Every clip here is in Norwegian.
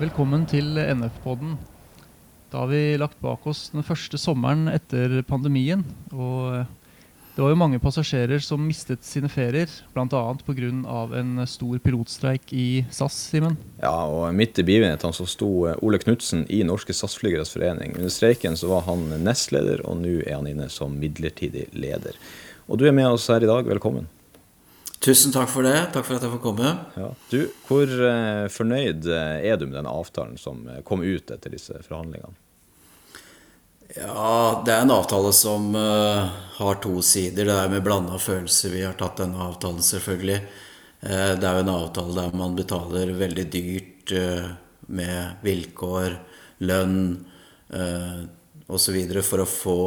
Velkommen til NF-podden. Da har vi lagt bak oss den første sommeren etter pandemien. Og det var jo mange passasjerer som mistet sine ferier, bl.a. pga. en stor pilotstreik i SAS, Simen. Ja, og midt i begivenhetene så sto Ole Knutsen i Norske SAS-flygeres forening. Under streiken så var han nestleder, og nå er han inne som midlertidig leder. Og du er med oss her i dag. Velkommen. Tusen takk for det. Takk for at jeg får komme. Ja. Du, Hvor eh, fornøyd eh, er du med den avtalen som eh, kom ut etter disse forhandlingene? Ja, det er en avtale som uh, har to sider. Det er med blanda følelser vi har tatt denne avtalen, selvfølgelig. Uh, det er jo en avtale der man betaler veldig dyrt uh, med vilkår, lønn uh, osv. for å få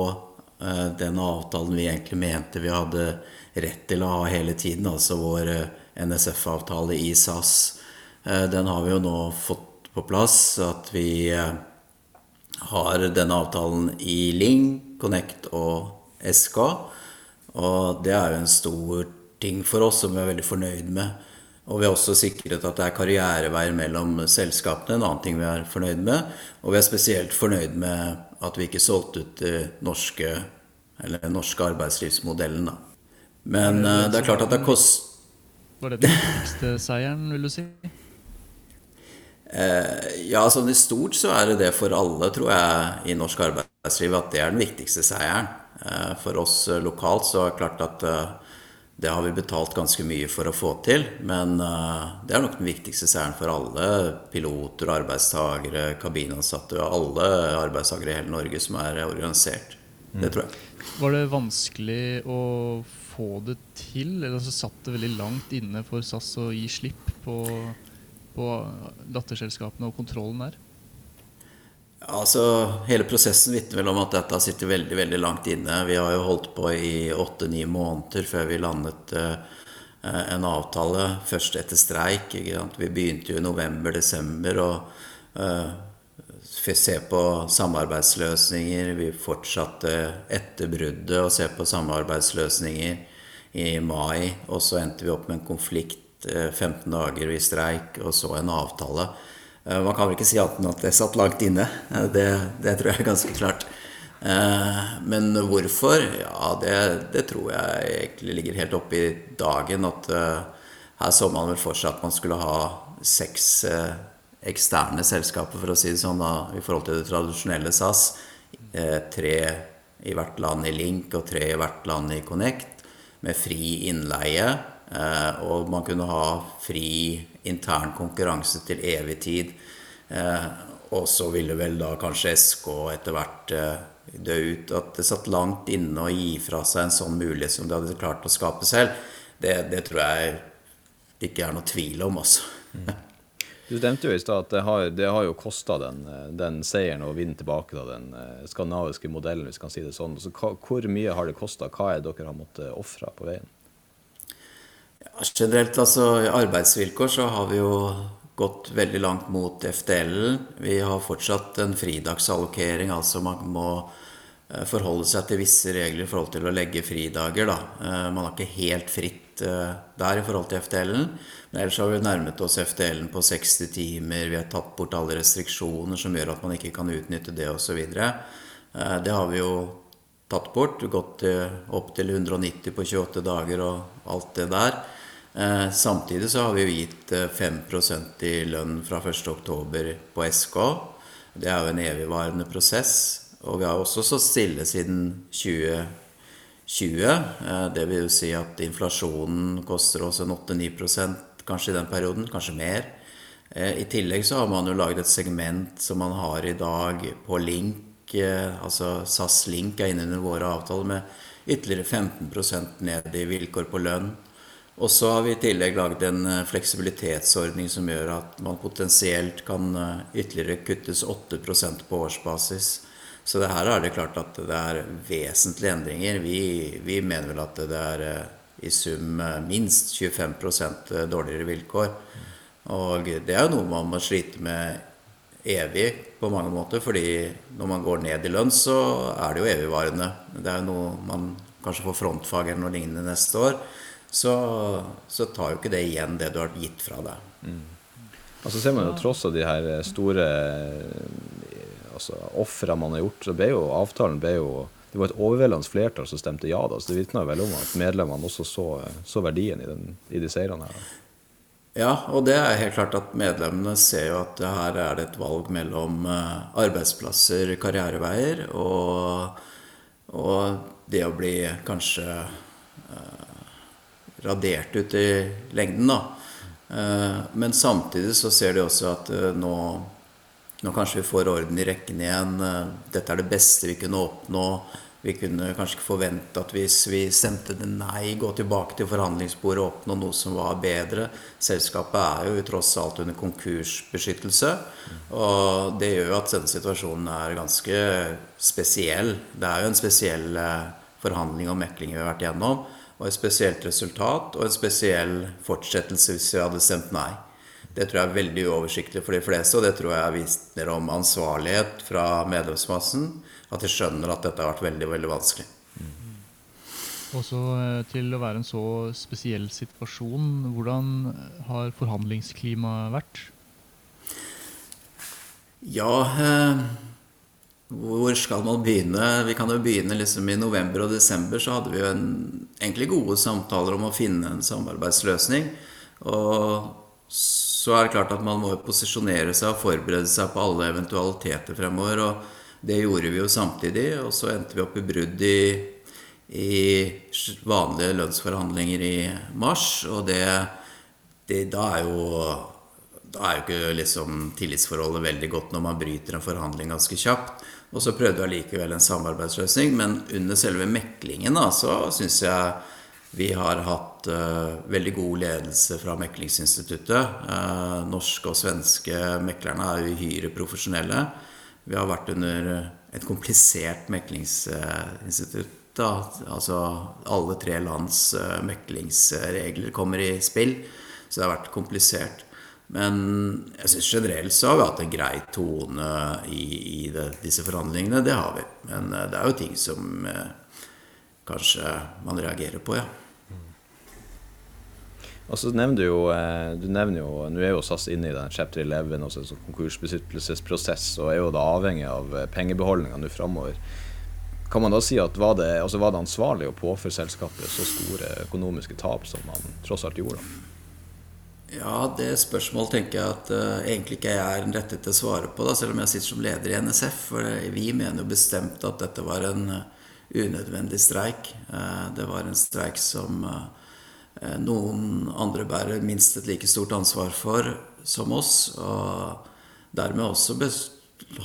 den avtalen vi egentlig mente vi hadde rett til å ha hele tiden, altså vår NSF-avtale i SAS. Eh, den har vi jo nå fått på plass, at vi eh, har denne avtalen i Ling, Connect og SK. Og det er jo en stor ting for oss som vi er veldig fornøyd med. Og vi har også sikret at det er karriereveier mellom selskapene, en annen ting vi er fornøyd med. Og vi er spesielt fornøyd med at vi ikke solgte ut den norske, norske arbeidslivsmodellen. da. Men det, det er klart at det kost... Var det den viktigste seieren, vil du si? Eh, ja, sånn i stort så er det det for alle, tror jeg, i norsk arbeidsliv at det er den viktigste seieren. Eh, for oss lokalt så er det klart at eh, det har vi betalt ganske mye for å få til. Men eh, det er nok den viktigste seieren for alle piloter, arbeidstagere, kabinansatte og alle arbeidstakere i hele Norge som er organisert. Det tror jeg. Var det vanskelig å få det til? Eller så satt det veldig langt inne for SAS å gi slipp på, på datterselskapene og kontrollen der? Altså, Hele prosessen vitner vel om at dette sitter veldig veldig langt inne. Vi har jo holdt på i åtte-ni måneder før vi landet uh, en avtale, først etter streik. Vi begynte jo i november-desember å uh, se på samarbeidsløsninger. Vi fortsatte etter bruddet å se på samarbeidsløsninger i mai. Og så endte vi opp med en konflikt 15 dager i streik, og så en avtale. Man kan vel ikke si at det satt langt inne. Det, det, tror jeg er ganske klart. Men hvorfor? Ja, det, det tror jeg egentlig ligger helt oppe i dagen. At her så man vel for seg at man skulle ha seks eksterne selskaper, for å si det sånn, da, i forhold til det tradisjonelle SAS. Tre i hvert land i Link og tre i hvert land i Connect, med fri innleie. Og man kunne ha fri intern konkurranse til evig tid. Eh, og så ville vel da kanskje SK etter hvert eh, dø ut. At det satt langt inne å gi fra seg en sånn mulighet som de hadde klart å skape selv, det, det tror jeg det ikke er noe tvil om, altså. Mm. Du nevnte jo i stad at det har, det har jo kosta den, den, seieren å vinne tilbake da, den skandinaviske modellen, hvis vi kan si det sånn. Så hva, hvor mye har det kosta? Hva er det dere har måttet ofre på veien? Ja, generelt, altså i arbeidsvilkår så har vi jo gått veldig langt mot FDL. Vi har fortsatt en fridagsallokering, altså man må forholde seg til visse regler i forhold til å legge fridager. Da. Man har ikke helt fritt der i forhold til FDL-en. Men ellers har vi nærmet oss FDL-en på 60 timer. Vi har tatt bort alle restriksjoner som gjør at man ikke kan utnytte det osv. Det har vi jo tatt bort. Gått opp til 190 på 28 dager og alt det der. Eh, samtidig så har vi jo gitt 5 i lønn fra 1.10 på SK. Det er jo en evigvarende prosess. Og vi har også stått stille siden 2020. Eh, det vil jo si at inflasjonen koster oss en 8-9% kanskje i den perioden. Kanskje mer. Eh, I tillegg så har man jo laget et segment som man har i dag på Link. Altså SAS Link er inne under våre avtaler med ytterligere 15% ned i vilkår på lønn. Og så har vi i tillegg laget en fleksibilitetsordning som gjør at man potensielt kan ytterligere kuttes 8% på årsbasis. Så det her er det klart at det er vesentlige endringer. Vi, vi mener vel at det er i sum minst 25% dårligere vilkår. Og det er jo noe man må slite med evig på mange måter. fordi når man går ned i lønn, så er det jo evigvarende. Det er jo noe man kanskje får frontfag eller noe lignende neste år så, så, tar jo ikke det igjen det du har gitt fra deg. Mm. Altså ser man jo tross av de her store altså, ofrene man har gjort, så ble jo avtalen ble jo det var et overveldende flertall som stemte ja. da, så Det vitner vel om at medlemmene også så, så verdien i, den, i de seirene. her. Ja, og det er helt klart at medlemmene ser jo at her er det et valg mellom eh, arbeidsplasser, karriereveier, og, og det å bli kanskje eh, radert ut i lengden, da. Eh, men samtidig så ser de også at eh, nå, nå kanskje vi får orden i rekken igjen. Eh, dette er det beste vi kunne oppnå. Vi kunne kanskje ikke forvente at hvis vi stemte det nei, gå tilbake til forhandlingsbordet og oppnå noe som var bedre. Selskapet er jo tross alt under konkursbeskyttelse. Og det gjør jo at denne situasjonen er ganske spesiell. Det er jo en spesiell forhandling og mekling vi har vært gjennom. Og et spesielt resultat og en spesiell fortsettelse hvis vi hadde stemt nei. Det tror jeg er veldig uoversiktlig for de fleste, og det tror jeg vitner om ansvarlighet fra medlemsmassen at de skjønner at dette har vært veldig, veldig vanskelig. Mm. Også eh, til å være en så spesiell situasjon, hvordan har forhandlingsklimaet vært? Ja eh, Hvor skal man begynne? Vi kan jo begynne liksom I november og desember så hadde vi jo en, egentlig gode samtaler om å finne en samarbeidsløsning. Og så er det klart at man må posisjonere seg og forberede seg på alle eventualiteter fremover. og det gjorde vi jo samtidig, og så endte vi opp i brudd i, i vanlige lønnsforhandlinger i mars. Og det, det da er jo da er jo ikke liksom tillitsforholdet veldig godt når man bryter en forhandling ganske kjapt. Og så prøvde vi allikevel en samarbeidsløsning, men under selve meklingen da, så syns jeg vi har hatt uh, veldig god ledelse fra meklingsinstituttet. Uh, norske og svenske meklerne er uhyre profesjonelle. Vi har vært under et komplisert meklingsinstitutt. Da. Altså alle tre lands uh, meklingsregler kommer i spill. Så det har vært komplisert. Men jeg syns generelt så har vi hatt en grei tone i, i det, disse forhandlingene. Det har vi. Men eh, det er jo ting som eh, kanskje man reagerer på, ja. Og så nevner du jo, eh, du nevner jo Nå er jo SAS inne i den chapter 11, også en konkursbeskyttelsesprosess, og er jo da avhengig av eh, pengebeholdninga nå framover. Kan man da si at var det, altså var det ansvarlig å påføre selskapet så store økonomiske tap som man tross alt gjorde? Ja, det spørsmålet tenker jeg at uh, egentlig ikke jeg er den rette til å svare på, da, selv om jeg sitter som leder i NSF. For vi mener jo bestemt at dette var en uh, unødvendig streik. Uh, det var en streik som Eh, noen andre bærer minst et like stort ansvar for som oss. Og dermed også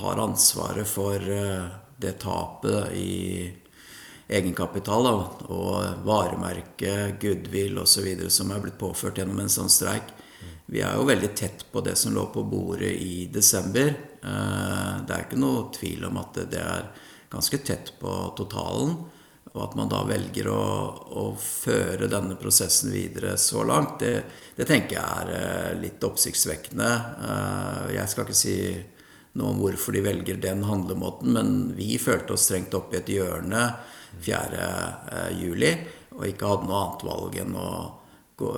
har ansvaret for eh, det tapet i egenkapital da, og varemerke, goodwill osv. som er blitt påført gjennom en sånn streik. Vi er jo veldig tett på det som lå på bordet i desember. Eh, det er ikke noe tvil om at det er ganske tett på totalen. Og at man da velger å, å føre denne prosessen videre så langt, det, det, tenker jeg er eh, litt oppsiktsvekkende. Eh, jeg skal ikke si noe om hvorfor de velger den handlemåten, men vi følte oss strengt opp i et hjørne 4. Eh, og ikke hadde noe annet valg enn å gå,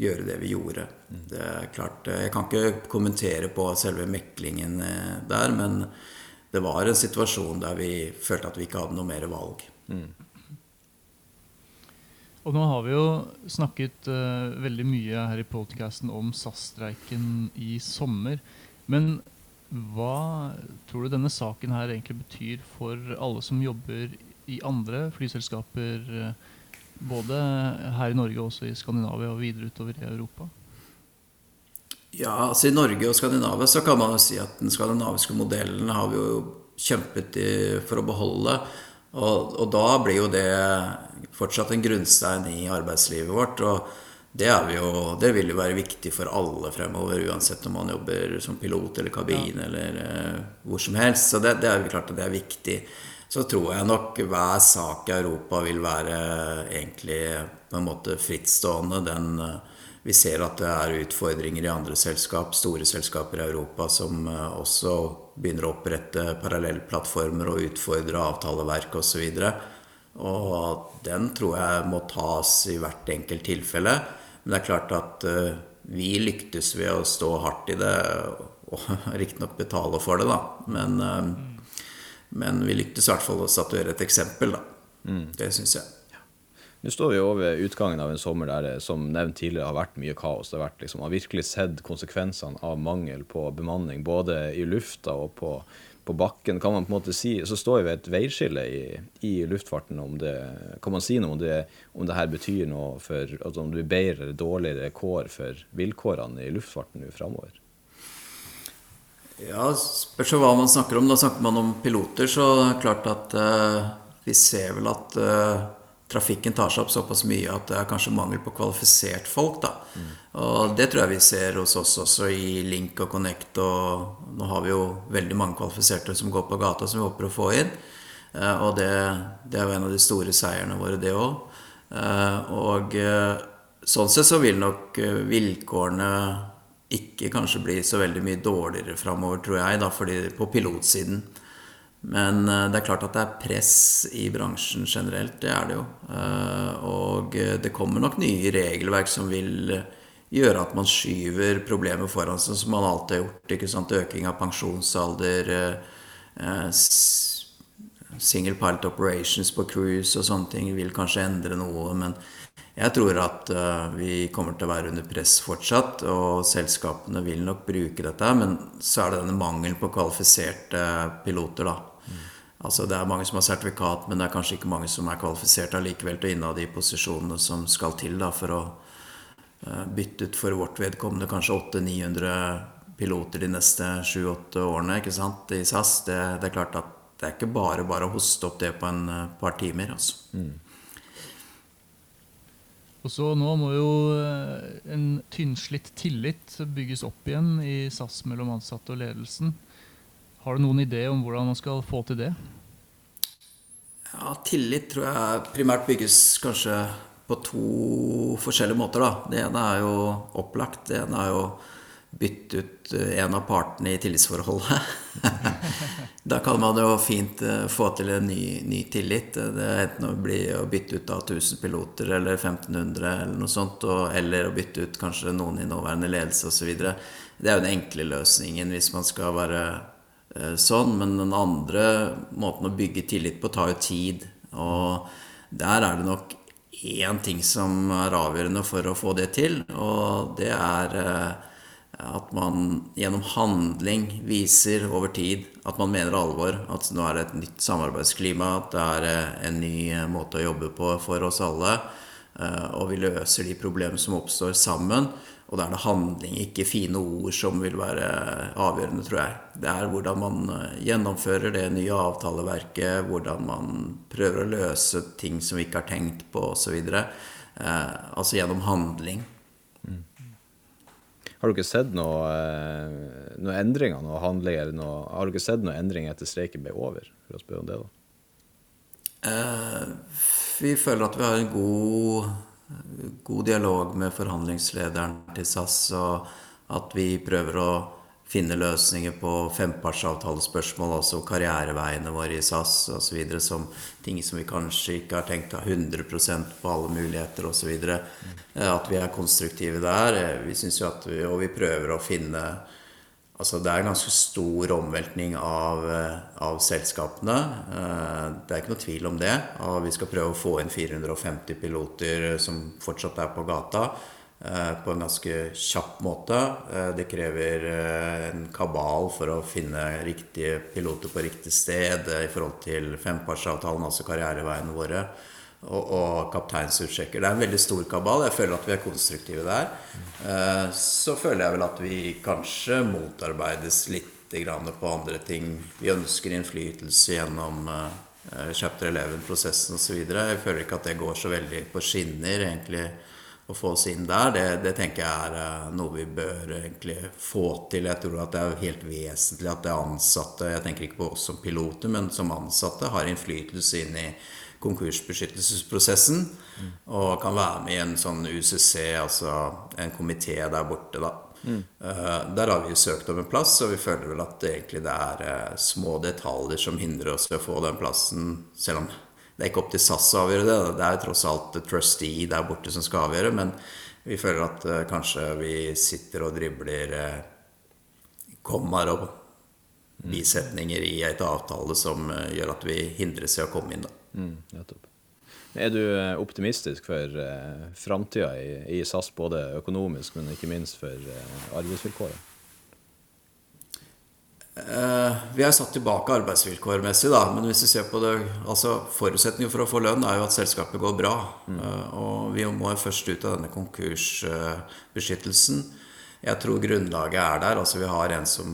gjøre det vi gjorde. Det er klart, Jeg kan ikke kommentere på selve meklingen der, men det var en situasjon der vi følte at vi ikke hadde noe mer valg. Mm. Og nå har vi jo snakket uh, veldig mye her i podkasten om SAS-streiken i sommer. Men hva tror du denne saken her egentlig betyr for alle som jobber i andre flyselskaper, uh, både her i Norge og også i Skandinavia og videre utover i Europa? Ja, altså I Norge og Skandinavia så kan man jo si at den skandinaviske modellen har vi jo kjempet for å beholde. Og, og, da blir jo det fortsatt en grunnstein i arbeidslivet vårt. Og det, jo, det vil jo være viktig for alle fremover, uansett om man jobber som pilot eller kabin ja. eller uh, hvor som helst. Så det, det er jo klart at det er viktig. Så tror jeg nok hver sak i Europa vil være egentlig på en måte frittstående. Den, uh, vi ser at det er utfordringer i andre selskap, store selskaper i Europa, som uh, også begynner å opprette parallellplattformer og utfordre avtaleverk osv. Og, og den tror jeg må tas i hvert enkelt tilfelle. Men det er klart at uh, vi lyktes ved å stå hardt i det, og riktignok betale for det, da. Men, men vi lyktes i hvert fall å statuere et eksempel, da. Mm. Det syns jeg. Nå står vi over utgangen av en sommer der det som nevnt tidligere har vært mye kaos. Det har, vært, liksom, har virkelig sett konsekvensene av mangel på bemanning, både i lufta og på, på, bakken. Kan man på en måte si, Så står vi ved et veiskille i, i, luftfarten. om det, Kan man si noe om det, om det her betyr noe for altså om det blir bedre eller dårligere kår for vilkårene i luftfarten nå framover? Ja, spørs hva man snakker om. Da snakker man om piloter, så det er klart at eh, vi ser vel at eh, trafikken tar seg opp såpass mye at det er kanskje mangel på kvalifisert folk. da. Mm. Og det tror jeg vi ser hos oss også i Link og Connect. Og nå har vi jo veldig mange kvalifiserte som går på gata, som vi håper å få inn. Eh, og det, det er jo en av de store seierne våre, det òg. Eh, og eh, sånn sett så vil nok vilkårene ikke kanskje bli så veldig mye dårligere framover, tror jeg, da, fordi på pilotsiden. Men eh, det er klart at det er press i bransjen generelt. Det er det jo. Eh, og det kommer nok nye regelverk som vil gjøre at man skyver problemet foran seg, som man alltid har gjort. ikke sant? Øking av pensjonsalder, eh, single pilot operations på cruise og sånne ting vil kanskje endre noe. Men jeg tror at vi kommer til å være under press fortsatt, og selskapene vil nok bruke dette. Men så er det denne mangelen på kvalifiserte piloter, da. Altså Det er mange som har sertifikat, men det er kanskje ikke mange som er kvalifisert allikevel til å inneha de posisjonene som skal til da, for å uh, bytte ut for vårt vedkommende kanskje 800-900 piloter de neste 7-8 årene ikke sant, i SAS. Det, det, er klart at det er ikke bare bare å hoste opp det på en uh, par timer. altså. Mm. Og så Nå må jo eh, en tynnslitt tillit bygges opp igjen i SAS mellom ansatte og ledelsen. Har du noen idé om hvordan man skal få til det? Ja, Tillit tror jeg primært bygges kanskje på to forskjellige måter. da. Det ene er jo opplagt. Det ene er jo bytte ut eh, en av partene i tillitsforholdet. da kan man jo fint eh, få til en ny, ny tillit. Det er Enten å bli å bytte ut da 1000 piloter eller 1500 eller noe sånt, og, eller å bytte ut kanskje noen i nåværende ledelse osv. Det er jo den enkle løsningen hvis man skal være Eh, sånn. Men den andre måten å bygge tillit på tar jo tid. Og der er det nok én ting som er avgjørende for å få det til, og det er eh, at man gjennom handling viser over tid at man mener alvor. At nå er det et nytt samarbeidsklima, at det er eh, en ny måte å jobbe på for oss alle. Og vi løser de problemene som oppstår sammen. Og da er det handling, ikke fine ord, som vil være avgjørende, tror jeg. Det er hvordan man eh, gjennomfører det nye avtaleverket, hvordan man prøver å løse ting som vi ikke har tenkt på, osv. Eh, altså gjennom handling. Har ikke sett noe, eh, endringer, noe handling, eller noe, har ikke sett noen endring etter streiken ble over? For å spørre om det, da. Eh, vi føler at vi har en god god dialog med forhandlingslederen til SAS, og at vi prøver å finne løsninger på fempartsavtalespørsmål, altså karriereveiene våre i SAS osv., som ting som vi kanskje ikke har tenkt av 100 på alle muligheter osv. At vi er konstruktive der. Vi synes jo at vi, og vi prøver å finne Altså det er en ganske stor omveltning av, eh, av, selskapene. Eh, det er ikke noe tvil om det. Vi skal prøve å få inn 450 piloter som fortsatt er på gata. Eh, på en ganske kjapp måte. Det krever en kabal for å finne riktige piloter på riktig sted i forhold til fempartsavtalen, altså karriereveiene våre og, og kapteinsutsjekker. Det er en veldig stor kabal. Jeg føler at vi er konstruktive der. Eh, så føler jeg vel at vi kanskje motarbeides litt på andre ting. Vi ønsker innflytelse gjennom eh, chapter 11-prosessen osv. Jeg føler ikke at det går så veldig på skinner egentlig å få oss inn der. Det, det, tenker jeg er eh, noe vi bør egentlig få til. Jeg tror at det er helt vesentlig at det ansatte, jeg tenker ikke på oss som piloter, men som ansatte, har innflytelse inn i konkursbeskyttelsesprosessen. Mm. Og kan være med i en sånn UCC, altså en komité der borte, da. Mm. Uh, der har vi søkt om en plass, og vi føler vel at det egentlig det er uh, små detaljer som hindrer oss i å få den plassen, selv om det er ikke opp til SAS å avgjøre det. Det er tross alt trustee der borte som skal avgjøre. Men Vi føler at uh, kanskje vi sitter og dribler uh, kommaer og bisetninger i et avtale som uh, gjør at vi hindres i å komme inn. Da. Mm. Er du optimistisk for uh, framtida i, i SAS, både økonomisk, men ikke minst for arbeidsvilkåret? Vi har satt tilbake arbeidsvilkårmessig, da, men hvis vi ser på det altså Forutsetningen for å få lønn er jo at selskapet går bra. Mm. og vi må jo først ut av denne konkursbeskyttelsen. Jeg tror grunnlaget er der. altså Vi har en som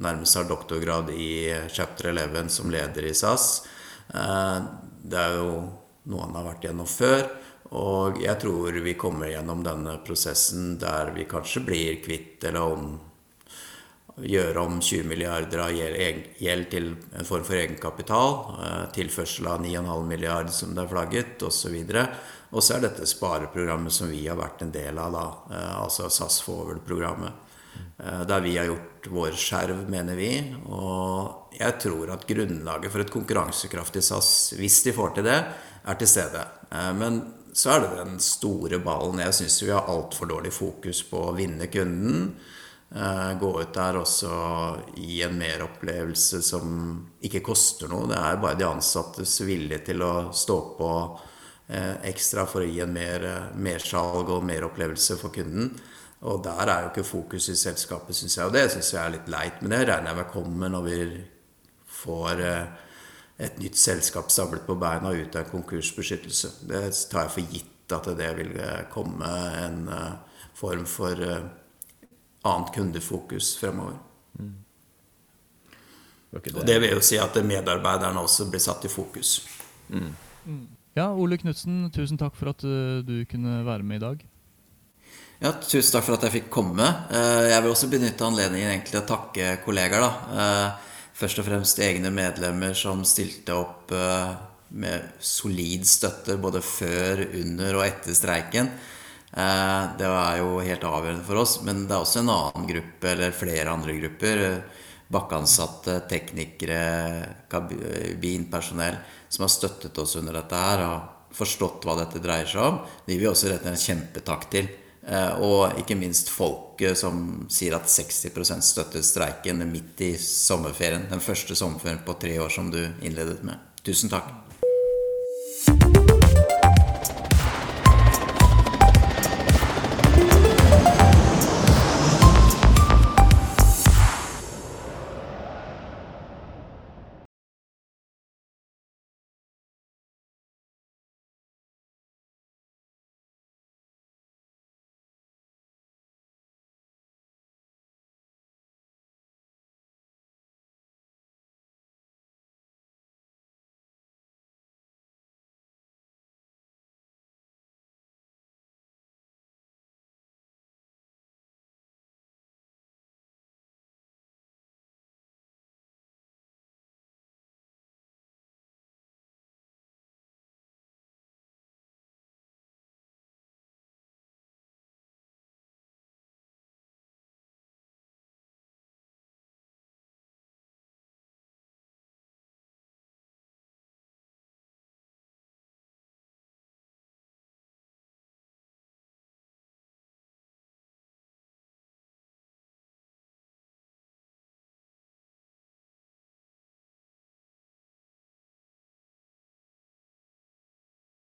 nærmest har doktorgrad i chapter 11 som leder i SAS. Eh, det er jo noe han har vært gjennom før. Og jeg tror vi kommer gjennom denne prosessen der vi kanskje blir kvitt eller om gjøre om 20 milliarder av gjeld til en form for egenkapital. Eh, tilførsel av 9,5 milliard som det er flagget, osv. Og så er dette spareprogrammet som vi har vært en del av, da, eh, altså SAS Forward-programmet. Eh, der vi har gjort vår skjerv, mener vi. Og jeg tror at grunnlaget for et konkurransekraftig SAS, hvis de får til det, er til stede. Men så er det den store ballen. Jeg syns vi har altfor dårlig fokus på å vinne kunden. Eh, gå ut der også gi en meropplevelse som ikke koster noe. Det er bare de ansattes vilje til å stå på eh, ekstra for å gi en mer, mersalg og meropplevelse for kunden. Og der er jo ikke fokus i selskapet, syns jeg. Og det syns jeg er litt leit. Men det regner jeg med kommer når vi får eh, et nytt selskap stablet på beina ut av konkursbeskyttelse. Det tar jeg for gitt at det vil komme en form for annet kundefokus fremover. Mm. Og det vil jo si at medarbeiderne også blir satt i fokus. Mm. Mm. Ja, Ole Knutsen, tusen takk for at uh, du kunne være med i dag. Ja, tusen takk for at jeg fikk komme. Uh, jeg vil også benytte anledningen egentlig å takke kollegaer. da. Uh, først og fremst egne medlemmer som stilte opp med solid støtte både før, under og etter streiken. Eh, det er jo helt avgjørende for oss. Men det er også en annen gruppe, eller flere andre grupper. Bakkeansatte, teknikere, kabinpersonell som har støttet oss under dette her og forstått hva dette dreier seg om. De vil også rette en kjempetakk til. Eh, og ikke minst folket som sier at 60% støtter streiken midt i sommerferien. Den første sommerferien på tre år som du innledet med. Tusen takk.